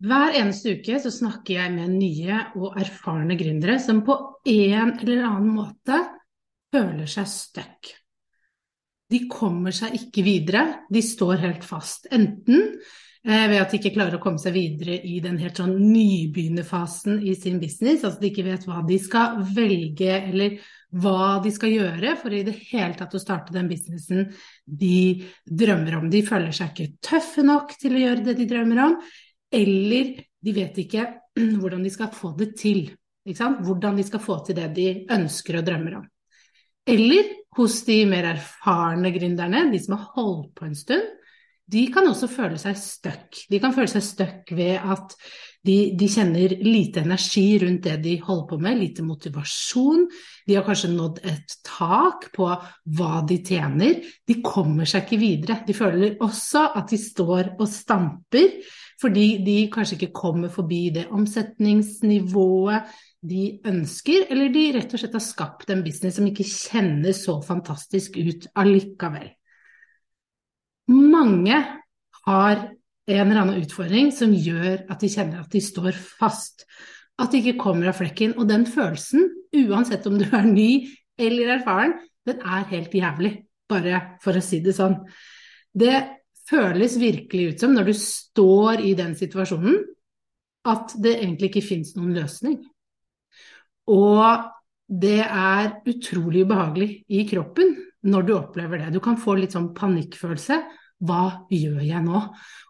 Hver eneste uke så snakker jeg med nye og erfarne gründere som på en eller annen måte føler seg stuck. De kommer seg ikke videre, de står helt fast. Enten eh, ved at de ikke klarer å komme seg videre i den helt sånn nybegynnerfasen i sin business, altså de ikke vet hva de skal velge eller hva de skal gjøre for i det hele tatt å starte den businessen de drømmer om. De føler seg ikke tøffe nok til å gjøre det de drømmer om, eller de vet ikke hvordan de skal få det til. Hvordan de skal få til det de ønsker og drømmer om. Eller hos de mer erfarne gründerne, de som har holdt på en stund, de kan også føle seg stuck. De kan føle seg stuck ved at de, de, kjenner lite energi rundt det de holder på med, lite motivasjon. De har kanskje nådd et tak på hva de tjener. De kommer seg ikke videre. De føler også at de står og stamper fordi de kanskje ikke kommer forbi det omsetningsnivået de ønsker, eller de rett og slett har skapt en business som ikke kjennes så fantastisk ut allikevel. Mange har en eller annen utfordring som gjør at de kjenner at de står fast. At de ikke kommer av flekken. Og den følelsen, uansett om du er ny eller erfaren, den er helt jævlig. Bare for å si det sånn. Det føles virkelig ut som, når du står i den situasjonen, at det egentlig ikke fins noen løsning. Og det er utrolig ubehagelig i kroppen når du opplever det. Du kan få litt sånn panikkfølelse. Hva gjør jeg nå?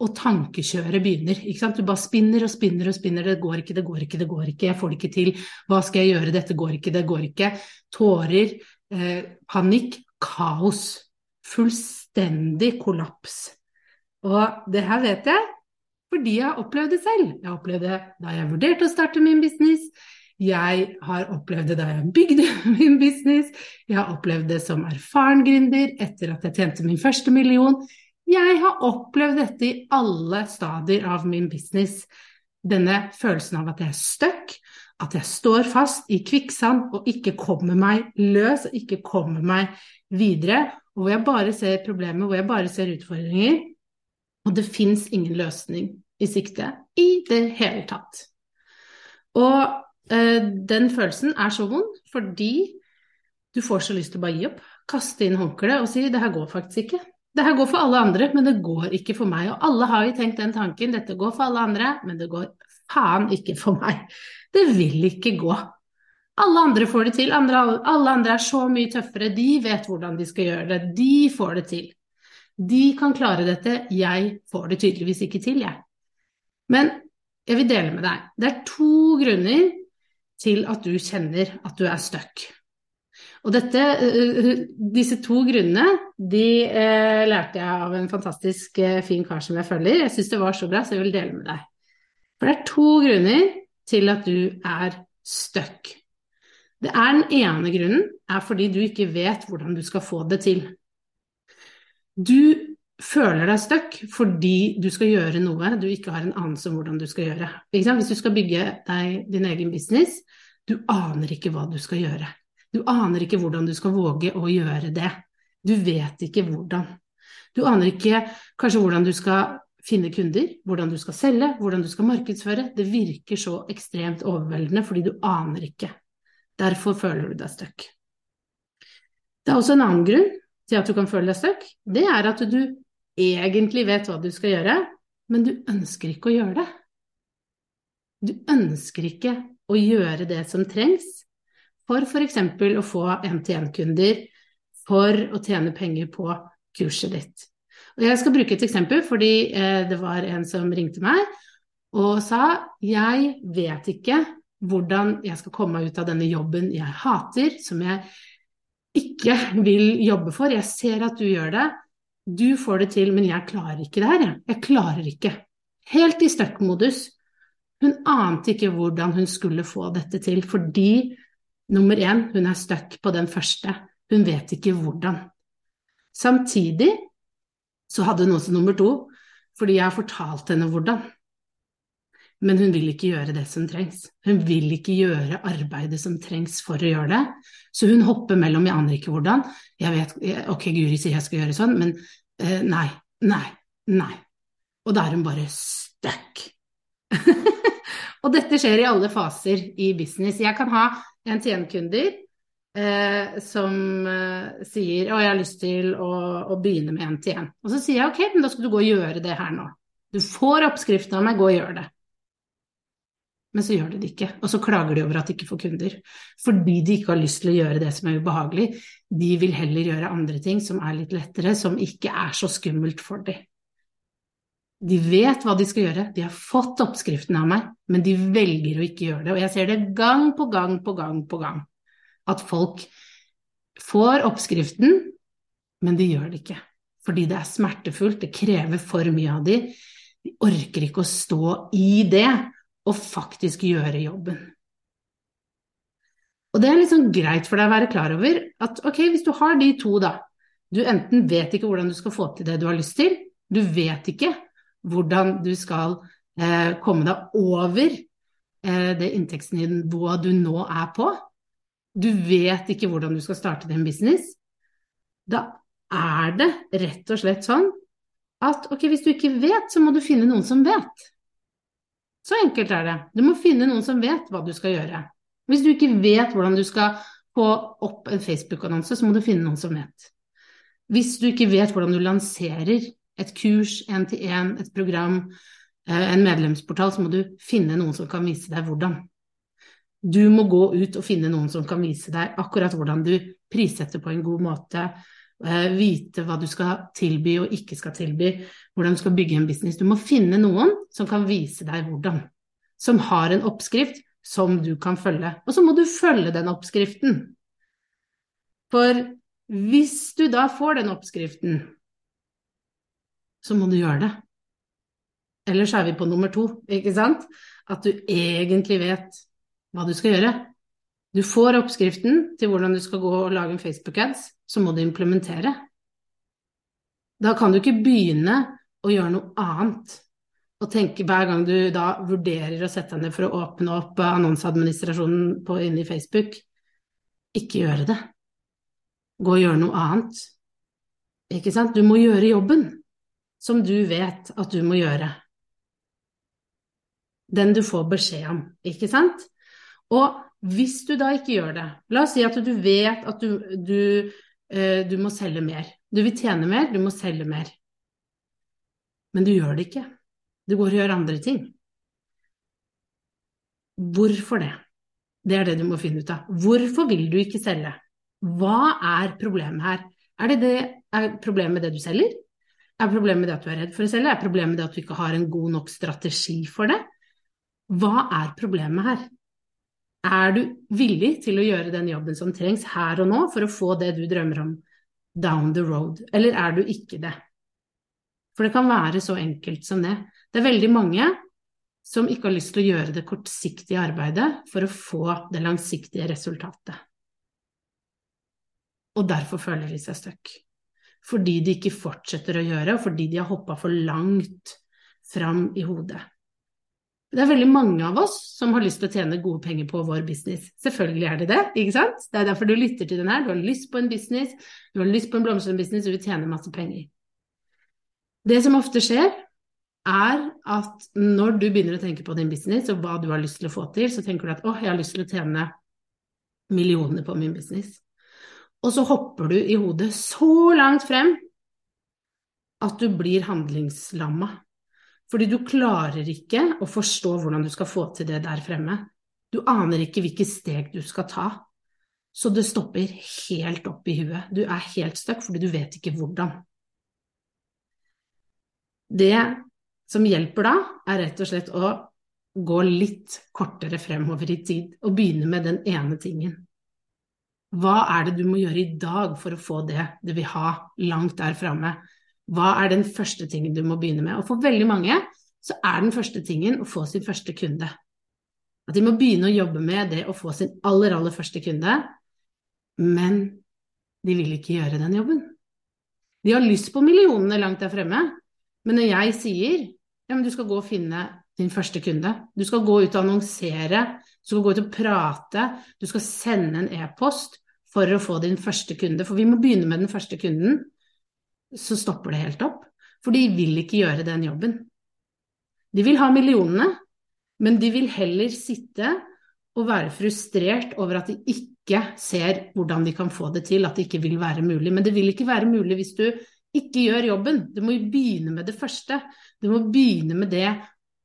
Og tankekjøret begynner. Du bare spinner og spinner og spinner. Det går ikke, det går ikke, det går ikke. Jeg får det ikke til. Hva skal jeg gjøre? Dette går ikke, det går ikke. Tårer, eh, panikk, kaos. Fullstendig kollaps. Og det her vet jeg fordi jeg har opplevd det selv. Jeg har opplevd det da jeg vurderte å starte min business. Jeg har opplevd det da jeg bygde min business. Jeg har opplevd det som erfaren gründer etter at jeg tjente min første million. Jeg har opplevd dette i alle stadier av min business. Denne følelsen av at jeg er stuck, at jeg står fast i kvikksand og ikke kommer meg løs og ikke kommer meg videre. Og hvor jeg bare ser problemer, hvor jeg bare ser utfordringer. Og det fins ingen løsning i sikte i det hele tatt. Og eh, den følelsen er så vond fordi du får så lyst til å bare gi opp, kaste inn håndkleet og si det her går faktisk ikke. Det her går for alle andre, men det går ikke for meg. Og alle har jo tenkt den tanken, dette går for alle andre, men det går faen ikke for meg. Det vil ikke gå. Alle andre får det til, andre, alle andre er så mye tøffere, de vet hvordan de skal gjøre det, de får det til. De kan klare dette, jeg får det tydeligvis ikke til, jeg. Men jeg vil dele med deg. Det er to grunner til at du kjenner at du er stuck. Og dette, eh, disse to grunnene de eh, lærte jeg av en fantastisk fin kar som jeg følger. Jeg syns det var så bra, så jeg vil dele med deg. For det er to grunner til at du er stuck. Det er Den ene grunnen er fordi du ikke vet hvordan du skal få det til. Du føler deg stuck fordi du skal gjøre noe du ikke har en anelse om hvordan du skal gjøre. Hvis du skal bygge deg din egen business, du aner ikke hva du skal gjøre. Du aner ikke hvordan du skal våge å gjøre det. Du vet ikke hvordan. Du aner ikke kanskje hvordan du skal finne kunder, hvordan du skal selge, hvordan du skal markedsføre. Det virker så ekstremt overveldende fordi du aner ikke. Derfor føler du deg stuck. Det er også en annen grunn til at du kan føle deg stuck. Det er at du egentlig vet hva du skal gjøre, men du ønsker ikke å gjøre det. Du ønsker ikke å gjøre det som trengs for f.eks. å få én-til-én-kunder, for å tjene penger på kurset ditt. Og jeg skal bruke et eksempel, fordi eh, det var en som ringte meg og sa jeg vet ikke hvordan jeg skal komme meg ut av denne jobben jeg hater, som jeg ikke vil jobbe for. Jeg ser at du gjør det. Du får det til, men jeg klarer ikke det her, jeg. Jeg klarer ikke. Helt i stuck-modus. Hun ante ikke hvordan hun skulle få dette til, fordi nummer én, hun er stuck på den første. Hun vet ikke hvordan. Samtidig så hadde hun også nummer to, fordi jeg har fortalt henne hvordan. Men hun vil ikke gjøre det som trengs. Hun vil ikke gjøre arbeidet som trengs for å gjøre det. Så hun hopper mellom, jeg aner ikke hvordan. Jeg vet, ok, Guri sier jeg skal gjøre sånn, men uh, nei, nei, nei. Og da er hun bare stuck. og dette skjer i alle faser i business. Jeg kan ha en tjenekunder eh, som eh, sier å, jeg har lyst til å, å begynne med en til en. Og så sier jeg ok, men da skal du gå og gjøre det her nå. Du får oppskriften av meg, gå og gjør det. Men så gjør de det ikke, og så klager de over at de ikke får kunder. Fordi de ikke har lyst til å gjøre det som er ubehagelig. De vil heller gjøre andre ting som er litt lettere, som ikke er så skummelt for dem. De vet hva de skal gjøre, de har fått oppskriften av meg, men de velger å ikke gjøre det. Og jeg ser det gang på gang på gang på gang. At folk får oppskriften, men de gjør det ikke. Fordi det er smertefullt, det krever for mye av dem. De orker ikke å stå i det og faktisk gjøre jobben. Og det er sånn greit for deg å være klar over at ok, hvis du har de to, da Du enten vet ikke hvordan du skal få til det du har lyst til, du vet ikke hvordan du skal eh, komme deg over eh, det inntektsnivået du nå er på. Du vet ikke hvordan du skal starte din business. Da er det rett og slett sånn at ok, hvis du ikke vet, så må du finne noen som vet. Så enkelt er det. Du må finne noen som vet hva du skal gjøre. Hvis du ikke vet hvordan du skal få opp en Facebook-annonse, så må du finne noen som vet. Hvis du ikke vet hvordan du lanserer et kurs, en til en, et program, eh, en medlemsportal, så må du finne noen som kan vise deg hvordan. Du må gå ut og finne noen som kan vise deg akkurat hvordan du prissetter på en god måte, vite hva du skal tilby og ikke skal tilby, hvordan du skal bygge en business. Du må finne noen som kan vise deg hvordan. Som har en oppskrift som du kan følge. Og så må du følge den oppskriften. For hvis du da får den oppskriften, så må du gjøre det. Ellers er vi på nummer to, ikke sant? At du egentlig vet hva du skal gjøre. Du får oppskriften til hvordan du skal gå og lage en Facebook-ads, så må du implementere. Da kan du ikke begynne å gjøre noe annet og tenke hver gang du da vurderer å sette deg ned for å åpne opp annonseadministrasjonen inne i Facebook, ikke gjøre det. Gå og gjøre noe annet. Ikke sant? Du må gjøre jobben som du vet at du må gjøre. Den du får beskjed om, ikke sant? Og hvis du da ikke gjør det, la oss si at du vet at du, du, uh, du må selge mer. Du vil tjene mer, du må selge mer. Men du gjør det ikke. Du går og gjør andre ting. Hvorfor det? Det er det du må finne ut av. Hvorfor vil du ikke selge? Hva er problemet her? Er det, det er problemet med det du selger? Er problemet med det at du er redd for å selge? Er problemet med det at du ikke har en god nok strategi for det? Hva er problemet her? Er du villig til å gjøre den jobben som trengs her og nå for å få det du drømmer om down the road, eller er du ikke det? For det kan være så enkelt som det. Det er veldig mange som ikke har lyst til å gjøre det kortsiktige arbeidet for å få det langsiktige resultatet. Og derfor føler de seg stuck. Fordi de ikke fortsetter å gjøre, og fordi de har hoppa for langt fram i hodet. Det er veldig mange av oss som har lyst til å tjene gode penger på vår business. Selvfølgelig er det det, ikke sant? Det er derfor du lytter til den her. Du har lyst på en business, du har lyst på en blomstrende business, du vil tjene masse penger. Det som ofte skjer, er at når du begynner å tenke på din business og hva du har lyst til å få til, så tenker du at åh, jeg har lyst til å tjene millioner på min business. Og så hopper du i hodet så langt frem at du blir handlingslamma. Fordi du klarer ikke å forstå hvordan du skal få til det der fremme. Du aner ikke hvilke steg du skal ta. så det stopper helt opp i huet. Du er helt stuck fordi du vet ikke hvordan. Det som hjelper da, er rett og slett å gå litt kortere fremover i tid og begynne med den ene tingen. Hva er det du må gjøre i dag for å få det du vil ha langt der framme? Hva er den første tingen du må begynne med? Og for veldig mange så er den første tingen å få sin første kunde. At de må begynne å jobbe med det å få sin aller, aller første kunde, men de vil ikke gjøre den jobben. De har lyst på millionene langt der fremme, men når jeg sier ja, men du skal gå og finne din første kunde, du skal gå ut og annonsere, du skal gå ut og prate, du skal sende en e-post for å få din første kunde, for vi må begynne med den første kunden, så stopper det helt opp. For de vil ikke gjøre den jobben. De vil ha millionene, men de vil heller sitte og være frustrert over at de ikke ser hvordan de kan få det til, at det ikke vil være mulig. Men det vil ikke være mulig hvis du ikke gjør jobben. Du må begynne med det første. Du må begynne med det,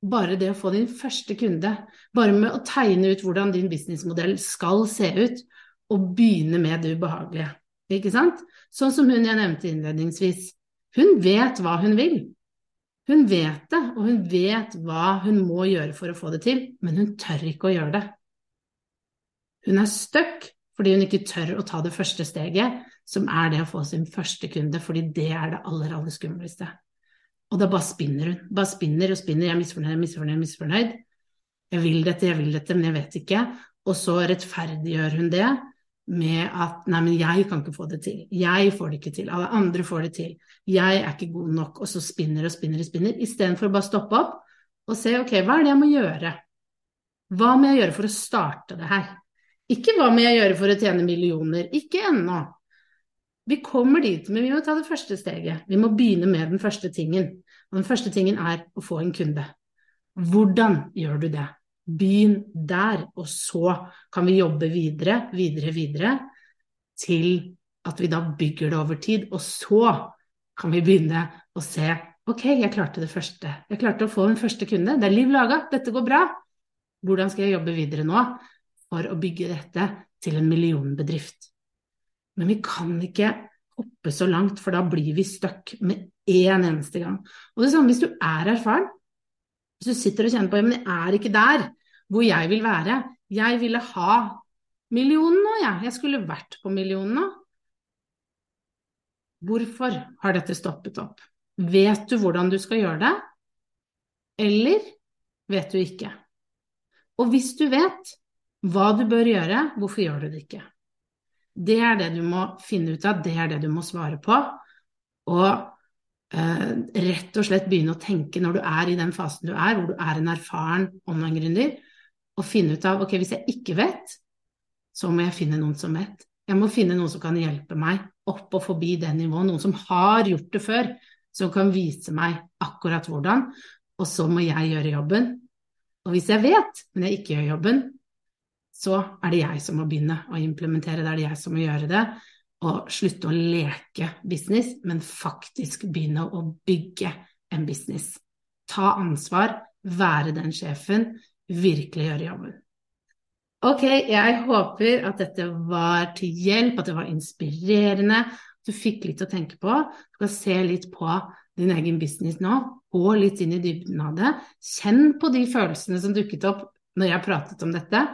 bare det å få din første kunde. Bare med å tegne ut hvordan din businessmodell skal se ut, og begynne med det ubehagelige. Ikke sant? Sånn som hun jeg nevnte innledningsvis. Hun vet hva hun vil. Hun vet det, og hun vet hva hun må gjøre for å få det til, men hun tør ikke å gjøre det. Hun er stuck fordi hun ikke tør å ta det første steget, som er det å få sin første kunde, fordi det er det aller, aller skumleste. Og da bare spinner hun. Bare spinner og spinner. Jeg er misfornøyd, misfornøyd, misfornøyd. Jeg vil dette, jeg vil dette, men jeg vet ikke. Og så rettferdiggjør hun det med at nei, men jeg kan ikke få det til. Jeg får det ikke til. Alle andre får det til. Jeg er ikke god nok. Og så spinner og spinner og spinner. Istedenfor bare stoppe opp og se ok, hva er det jeg må gjøre? Hva må jeg gjøre for å starte det her? Ikke hva må jeg gjøre for å tjene millioner? Ikke ennå. Vi kommer dit, men vi må ta det første steget. Vi må begynne med den første tingen. Og den første tingen er å få en kunde. Hvordan gjør du det? Begynn der, og så kan vi jobbe videre, videre, videre, til at vi da bygger det over tid. Og så kan vi begynne å se ok, jeg klarte det første. Jeg klarte å få en første kunde. Det er liv laga, dette går bra. Hvordan skal jeg jobbe videre nå for å bygge dette til en millionbedrift? Men vi kan ikke hoppe så langt, for da blir vi stuck med én eneste gang. Og det samme hvis du er erfaren. Hvis du sitter og kjenner på men jeg er ikke der hvor jeg vil være. Jeg ville ha millionen nå, jeg. Jeg skulle vært på millionen nå. Hvorfor har dette stoppet opp? Vet du hvordan du skal gjøre det, eller vet du ikke? Og hvis du vet hva du bør gjøre, hvorfor gjør du det ikke? Det er det du må finne ut av, det er det du må svare på. Og rett og slett begynne å tenke når du er i den fasen du er, hvor du er en erfaren online-gründer, og finne ut av ok, hvis jeg ikke vet, så må jeg finne noen som vet. Jeg må finne noen som kan hjelpe meg opp og forbi det nivået, noen som har gjort det før, som kan vise meg akkurat hvordan, og så må jeg gjøre jobben. Og hvis jeg vet, men jeg ikke gjør jobben, så er det jeg som må begynne å implementere, det er det jeg som må gjøre det, og slutte å leke business, men faktisk begynne å bygge en business. Ta ansvar, være den sjefen, virkelig gjøre jobben. Ok, jeg håper at dette var til hjelp, at det var inspirerende. At du fikk litt å tenke på. Du kan se litt på din egen business nå. Gå litt inn i dybden av det. Kjenn på de følelsene som dukket opp når jeg pratet om dette.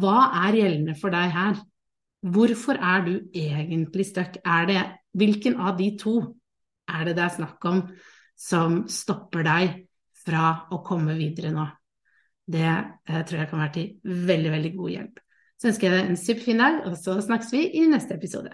Hva er gjeldende for deg her? Hvorfor er du egentlig stuck? Hvilken av de to er det det er snakk om som stopper deg fra å komme videre nå? Det eh, tror jeg kan være til veldig, veldig god hjelp. Så ønsker jeg deg en superfin dag, og så snakkes vi i neste episode.